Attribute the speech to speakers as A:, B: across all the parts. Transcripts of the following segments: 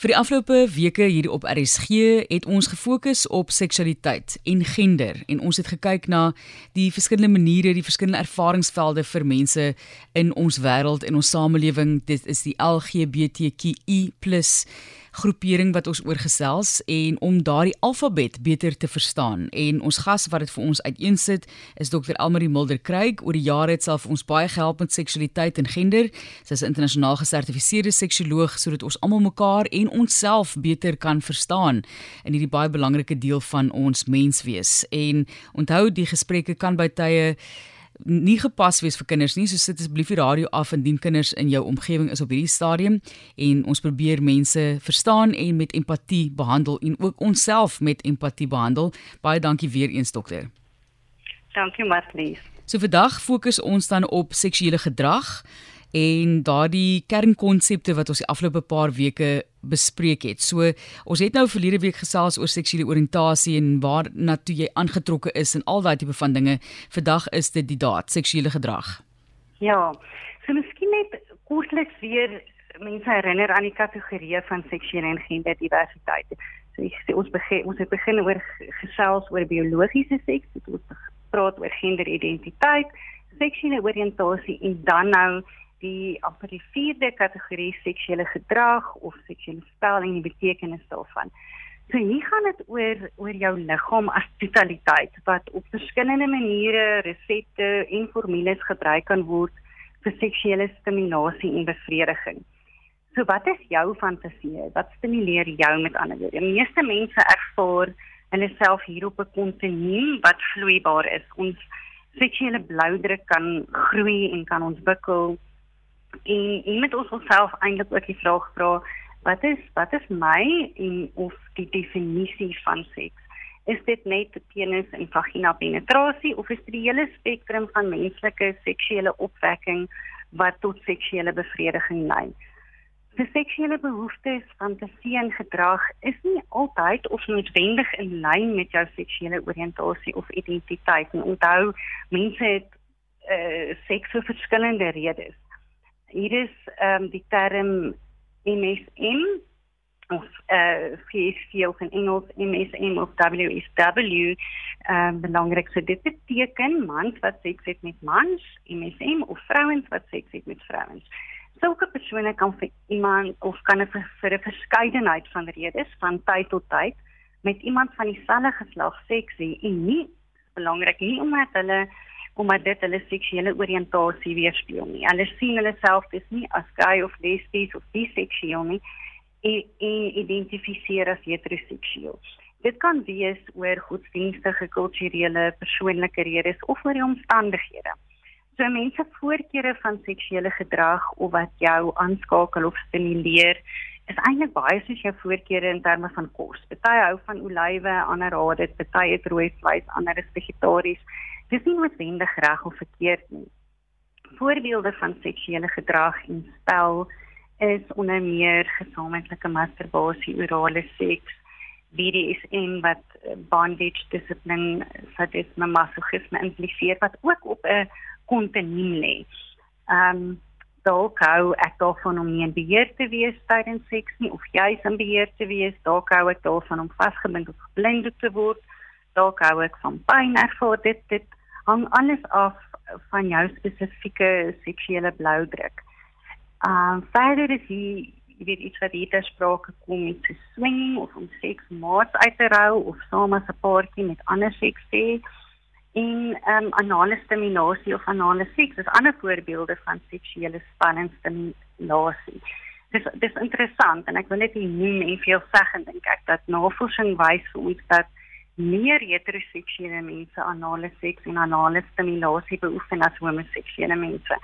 A: Vir die afgelope weke hier op RSG het ons gefokus op seksualiteit en gender en ons het gekyk na die verskillende maniere, die verskillende ervaringsvelde vir mense in ons wêreld en ons samelewing. Dit is die LGBTQI+ groepering wat ons oorgesels en om daardie alfabet beter te verstaan. En ons gas wat dit vir ons uiteensit is Dr. Elmarie Mulder Craig. Oor die jare het self ons baie gehelp met seksualiteit en gender. Sy is 'n internasionaal gesertifiseerde seksioloog sodat ons almal mekaar en onsself beter kan verstaan in hierdie baie belangrike deel van ons menswees. En onthou die gesprekke kan by tye nie gepas wees vir kinders nie. So sit asseblief die radio af indien kinders in jou omgewing is op hierdie stadium en ons probeer mense verstaan en met empatie behandel en ook onsself met empatie behandel. Baie dankie weer eens dokter.
B: Dankie Marlies.
A: So vandag fokus ons dan op seksuele gedrag en daardie kernkonsepte wat ons die afgelope paar weke bespreek het. So ons het nou verlede week gesels oor seksuele oriëntasie en waar na toe jy aangetrokke is en al daai tipe van dinge. Vandag is dit die daad seksuele gedrag.
B: Ja. So miskien net kortliks weer mense herinner aan die kategorieë van seksuele en genderdiversiteit. So ek sê ons begin ons het begin oor gesels oor biologiese seks, ons praat oor genderidentiteit, seksuele oriëntasie en dan nou die amper die vierde kategorie seksuele gedrag of seksuele spel en die betekenis daarvan. So hier gaan dit oor oor jou liggaam as totaliteit wat op verskillende maniere, resepte en formules gebruik kan word vir seksuele stimulasie en bevrediging. So wat is jou fantasie? Wat stimuleer jou met ander woorde? Die meeste mense ervaar hulle self hier op 'n kontinuum wat vloeibaar is. Ons seksuele bloudruk kan groei en kan ontwikkel en jy moet ons self eintlik ook die vraag vra wat is wat is my en of die definisie van seks? Is dit net penis en vagina penetrasie of is dit die hele spektrum van menslike seksuele opwekking wat tot seksuele bevrediging lei? Die seksuele behoeftes fantasie en gedrag is nie altyd of noodwendig in lyn met jou seksuele oriëntasie of identiteit en onthou mense het uh, seks vir verskillende redes hier is ehm um, die term MSM of eh uh, PSV of in Engels MSM of WSW ehm um, belangrik. So dit beteken mans wat seks het met mans MSM of vrouens wat seks het met vrouens. Sulke persone kan vir iemand of kan vir, vir 'n verskeidenheid van redes van tyd tot tyd met iemand van dieselfde geslag seks hê en nie belangrik nie omdat hulle omdat dit hulle seksuele oriëntasie weerspieël nie. Hulle sien hulle self dis nie as gay of lesbies of biseksueel nie en, en identifiseer as heteroseksueel. Dit kan wees oor godsdienstige, kulturele, persoonlike redes of oor die omstandighede. So mense voorkeure van seksuele gedrag of wat jou aanskakel of stimuleer is eintlik baie soos jou voorkeure in terme van kos. Party hou van olywe, ander haat dit, party eet rooi vleis, ander is vegetaries dis nie noodwendig reg of verkeerd nie. Voorbeelde van seksuele gedrag en spel is onder meer gesamentlike masturbasie, orale seks, BDSM wat eh, bondage, discipline, sadisme, masochisme impliseer wat ook op 'n kontinuum lê. Ehm um, dalk hou ek daarvan om nie in beheer te wees tydens seks nie of jy is in beheer te wees, dalk hou ek daarvan om vasgebind of geblind te word, dalk hou ek van pyn ervaar. Dit dit hang alles af van jou spesifieke seksuele bloudruk. Ehm uh, verder is jy jy weet iets wat hier ter sprake kom met swing of om seks maats uit te rou of saam as 'n paartjie met ander seks hê en ehm um, anale stimulasie of anale seks is ander voorbeelde van seksuele spanning stimulasie. Dis dis interessant en ek wil net noem en veel sê en dink ek dat navorsing wys vir ons dat meer heteroseksuele mense anale seks en anale stimulasie beoefen as homoseksuele mense.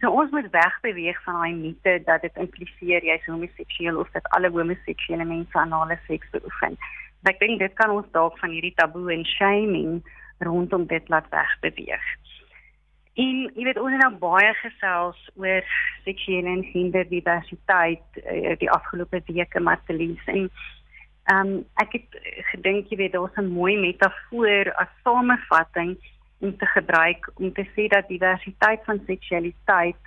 B: So ons moet wegbeweeg van daai mite dat dit impliseer jy's homoseksueel of dat alle homoseksuele mense anale seks beoefen. Ek dink dit kan ons dalk van hierdie taboe en shaming rondom dit laat wegbeweeg. En jy weet ons het nou baie gesels oor seksuele en genderdiversiteit uh, die afgelope weke Martelies en Ehm um, ek het gedink jy weet daar's 'n mooi metafoor as samevatting om te gebruik om te sê dat diversiteit van seksualiteit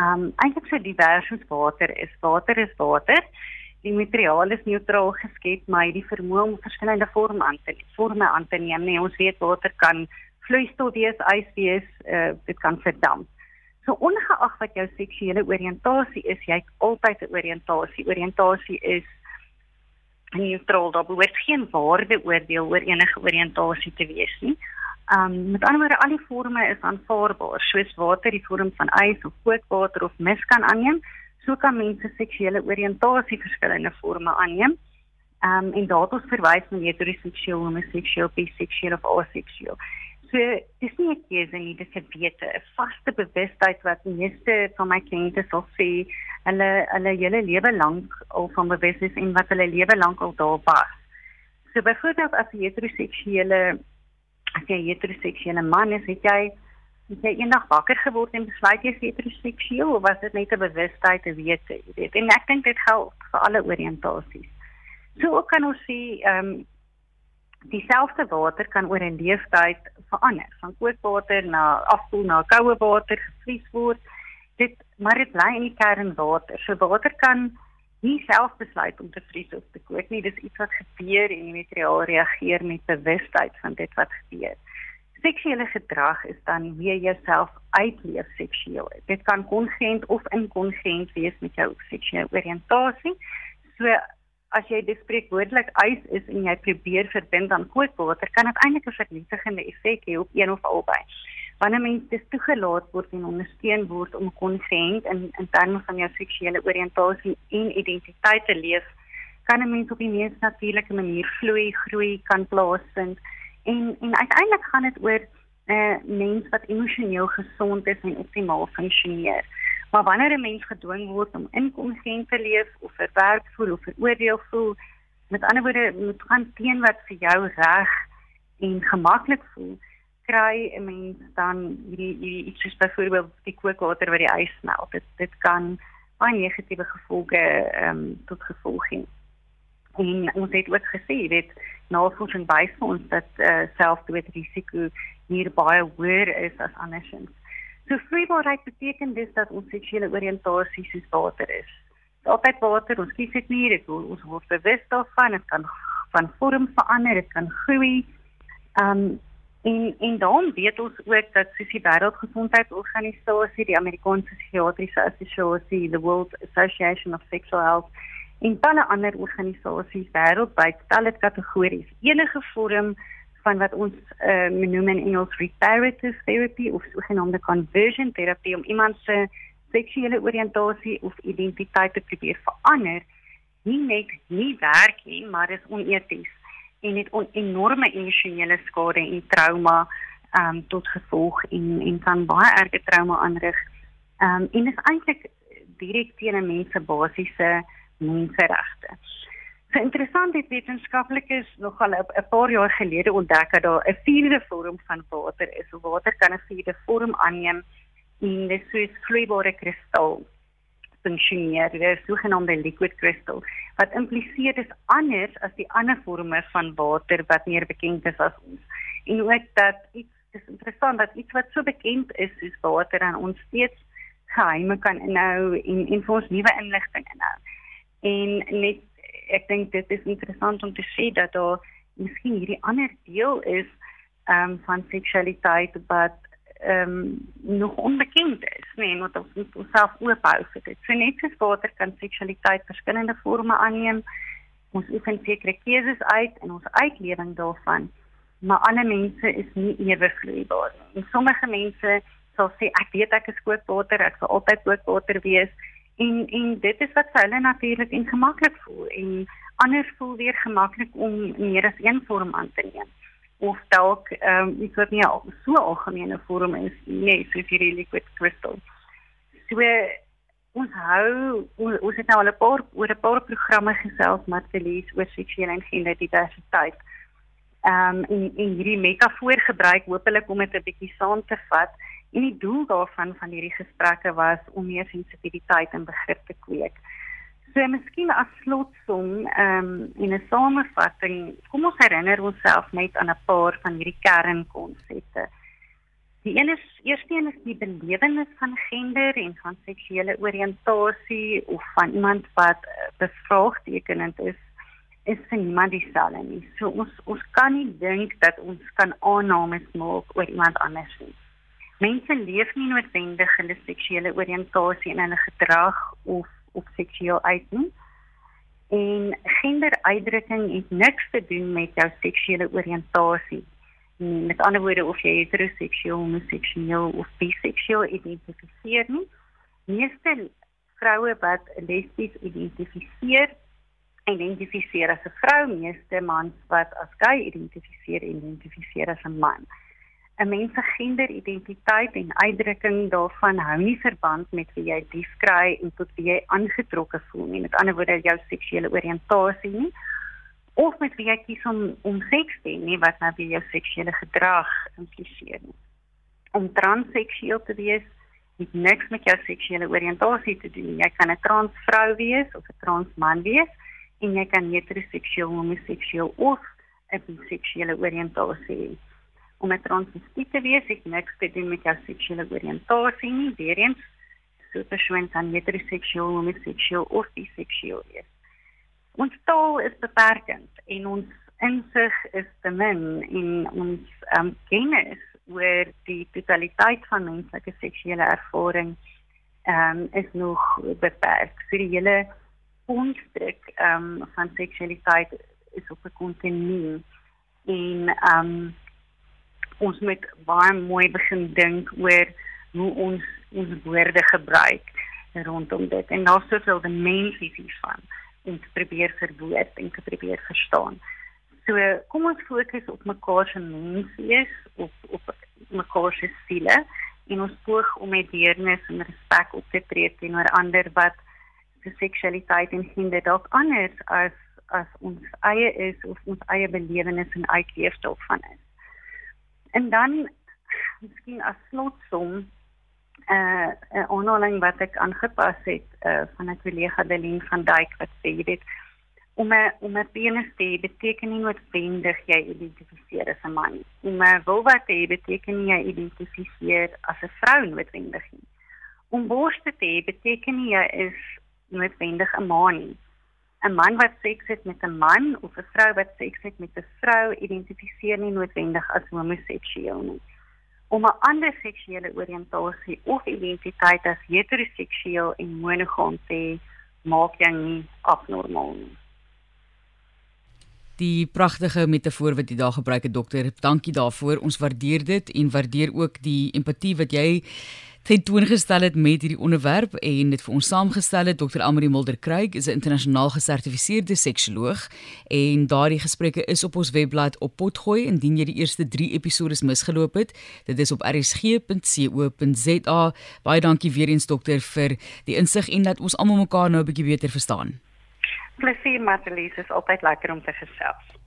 B: ehm um, eintlik so divers soos water is. Water is water. Die materiaal is neutraal geskep, maar die vermoë om verskillende vorme aan te vorme aan te neem. Nee, ons weet water kan vloeistof wees, ys wees, uh, dit kan verdamp. So ongeag wat jou seksuele oriëntasie is, jy het altyd 'n oriëntasie. Oriëntasie is neutraal. Daar behoort geen waardeoordeel oor enige oriëntasie te wees nie. Um met ander woorde, al die forme is aanvaarbaar, soos water die vorm van ys of kookwater of mis kan aanneem so kan mense seksuele oriëntasie verskillende forme aanneem. Ehm um, en daartoe verwys na heteroseksueel, homoseksueel, biseksueel of aseksueel. So dis nie 'n keuse nie, dis 'n wete, 'n vaste bewustheid wat meeste van my kliënte sal sê hulle hulle hele lewe lank al van bewus is en wat hulle lewe lank al daar was. So byvoorbeeld as jy heteroseksuele as jy heteroseksuele man is, het jy het jy eendag wakker geword en besluit jy is heteroseksueel of was dit net 'n bewustheid te weet jy weet? En ek dink dit geld vir alle oriëntasies. So ook kan ons sê ehm um, dieselfde water kan oor 'n leeftyd verander. Van kookwater na afkoel na koue water gevries word. Dit maar dit bly in die kern water. So water kan nie self besluit om te vries of te kook nie. Dis iets wat gebeur en die materiaal reageer met bewustheid van dit wat gebeur seksuele gedrag is dan hoe jy jouself uitleef seksueel. Dit kan kongent of inkongent wees met jou seksuele oriëntasie. So as jy dit spreekwoordelik eis is en jy probeer verbind aan kookwater, kan dit eintlik 'n vernietigende effek hê op een of albei. Wanneer mens dit toegelaat word en ondersteun word om kongent in in terme van jou seksuele oriëntasie en identiteit te leef, kan 'n mens op die mees natuurlike manier vloei, groei, kan plaasvind En en uiteindelik gaan dit oor 'n uh, eh, mens wat emosioneel gesond is en optimaal funksioneer. Maar wanneer 'n mens gedwing word om inkongent te leef of verwerk voel of veroordeel voel, met ander woorde, moet gaan teen wat vir jou reg en gemaklik voel, kry 'n mens dan hierdie hierdie iets soos byvoorbeeld die kookwater wat die ys smelt. Dit dit kan baie negatiewe gevolge ehm um, tot gevolg hê. En ons het ook gesê, dit navorsing wys vir ons dat uh, selfdoodrisiko hier baie hoër is as andersins. So vrybaarheid beteken dus dat ons seksuele oriëntasie soos water is. Dit is altyd water, ons kies dit nie, dit ons word bewus daarvan, dit kan van vorm verander, dit kan groei. Um en en dan weet ons ook dat soos die Wêreldgesondheidsorganisasie, die Amerikaanse Psigiatriese Assosiasie, the World Association of Sexual Health en talle ander organisasies wêreldwyd stel dit kategories enige vorm van wat ons uh, noem in Engels reparative therapy of sogenaamde conversion terapie om iemand se seksuele oriëntasie of identiteit te probeer verander nie net nie werk nie maar is oneties en het on enorme emosionele skade en trauma um, tot gevolg en en kan baie erge trauma aanrig. Um, en is eintlik direk teen 'n mens se basiese menseregte. So interessant dit wetenskaplikes nogal 'n paar jaar gelede ontdek dat daar 'n vierde vorm van water is. Water kan 'n vierde vorm aanneem en dit is vloeibare kristal funksioneer. Dit is sogenaamde liquid crystal wat impliseer dis anders as die ander forme van water wat meer bekend is as ons. En ook dat iets is interessant dat iets wat so bekend is soos water aan ons steeds geheime kan inhou en en vir ons nuwe inligting inhou en net ek dink dit is interessant om te sê dat daar miskien hierdie ander deel is ehm um, van seksualiteit wat ehm um, nog onbekend is nee moet ons moet ons self oophou vir dit. So net soos water kan seksualiteit verskillende forme aanneem. Ons oefen sekere keuses uit in ons uitlewing daarvan maar ander mense is nie ewe vloeibaar nie. En sommige mense sal sê ek weet ek is kookwater ek sal altyd kookwater wees en en dit is wat vir hulle natuurlik en gemaklik voel. En anders voel weer gemaklik om meer as een vorm aan te neem. Of dalk ehm um, iets wat nie al so algemene vorm is nee soos hierdie liquid crystal. So ons hou ons het nou al 'n paar oor 'n paar programme gesels met verlies oor seksuele en genderdiversiteit. Ehm um, en en hierdie metafoor gebruik hopelik om dit 'n bietjie saam te vat En die doel daarvan van hierdie gesprekke was om meer sensitiwiteit en begrip te kweek. So miskien as slotsom, ehm um, in 'n samevatting, kom ons herinner onsself net aan 'n paar van hierdie kernkonsepte. Die een is eerste een is die belewenis van gender en van seksuele oriëntasie of van iemand wat uh, bevraagtekenend is is vir niemand dieselfde nie. So ons ons kan nie dink dat ons kan aannames maak oor iemand anders nie. Mense leef nie noodwendig hulle seksuele oriëntasie in hulle gedrag of of seksueel uit nie. En genderuitdrukking het niks te doen met jou seksuele oriëntasie. Met ander woorde of jy heteroseksueel, homoseksueel of biseksueel identifiseer nie. Meeste vroue wat lesbies identifiseer, identifiseer as 'n vrou, meeste mans wat as gay identifiseer, identifiseer as 'n man. 'n mens se genderidentiteit en uitdrukking daarvan hou nie verband met wie jy lief kry en tot wie jy aangetrokke voel nie. Met ander woorde, jou seksuele oriëntasie nie of met wie jy kies om om seks te hê, nie wat nou weer jou seksuele gedrag impliseer nie. Om transseksueel te wees het niks met jou seksuele oriëntasie te doen. Jy kan 'n transvrou wees of 'n transman wees en jy kan heteroseksueel, homoseksueel of 'n biseksuele oriëntasie hê om 'n transvestiet te wees, het niks te doen met jou seksuele oriëntasie nie. Weerens, so 'n persoon kan heteroseksueel, homoseksueel of biseksueel wees. Ons taal is beperkend en ons insig is te min en ons um, kennis oor die totaliteit van menslike seksuele ervaring um, is nog beperk. So die hele konstruk um, van seksualiteit is op 'n kontinuum en um, ons moet baie mooi begin dink oor hoe ons ons woorde gebruik rondom dit en daar's soveel dimensies hiervan om te probeer verwoord en te probeer verstaan. So kom ons fokus op mekaar se menswees op op mekaar se siele en ons poog om met deernis en respek op te tree teenoor ander wat se seksualiteit en gender dalk anders as as ons eie is of ons eie belewenis en uitleef daarvan is. En dan miskien as slotsom uh, 'n aanhaling wat ek aangepas het uh, van 'n kollega Delien van Dijk wat sê dit om 'n om 'n penis te hê beteken nie noodwendig jy identifiseer as 'n man. Om 'n vulva te hê beteken nie jy identifiseer as 'n vrou noodwendig nie. Om borste te hê beteken nie jy is noodwendig 'n man nie. 'n man wat seks het met 'n man of 'n vrou wat seks het met 'n vrou identifiseer nie noodwendig as homoseksueel nie. Om 'n ander seksuele oriëntasie of identiteit as heteroseksueel en monogam te maak jou nie abnormaal nie.
A: Die pragtige metafoor wat jy daar gebruik het dokter, dankie daarvoor. Ons waardeer dit en waardeer ook die empatie wat jy ten toon gestel het met hierdie onderwerp en dit vir ons saamgestel het Dr. Amri Mulder Craig is 'n internasionaal gesertifiseerde seksioloog en daardie gesprekke is op ons webblad op potgooi. Indien jy die eerste 3 episode misgeloop het dit is op rsg.co.za baie dankie weer eens dokter vir die insig en dat ons almal mekaar nou 'n bietjie beter verstaan.
B: Plesier Marlies is altyd lekker om te gesels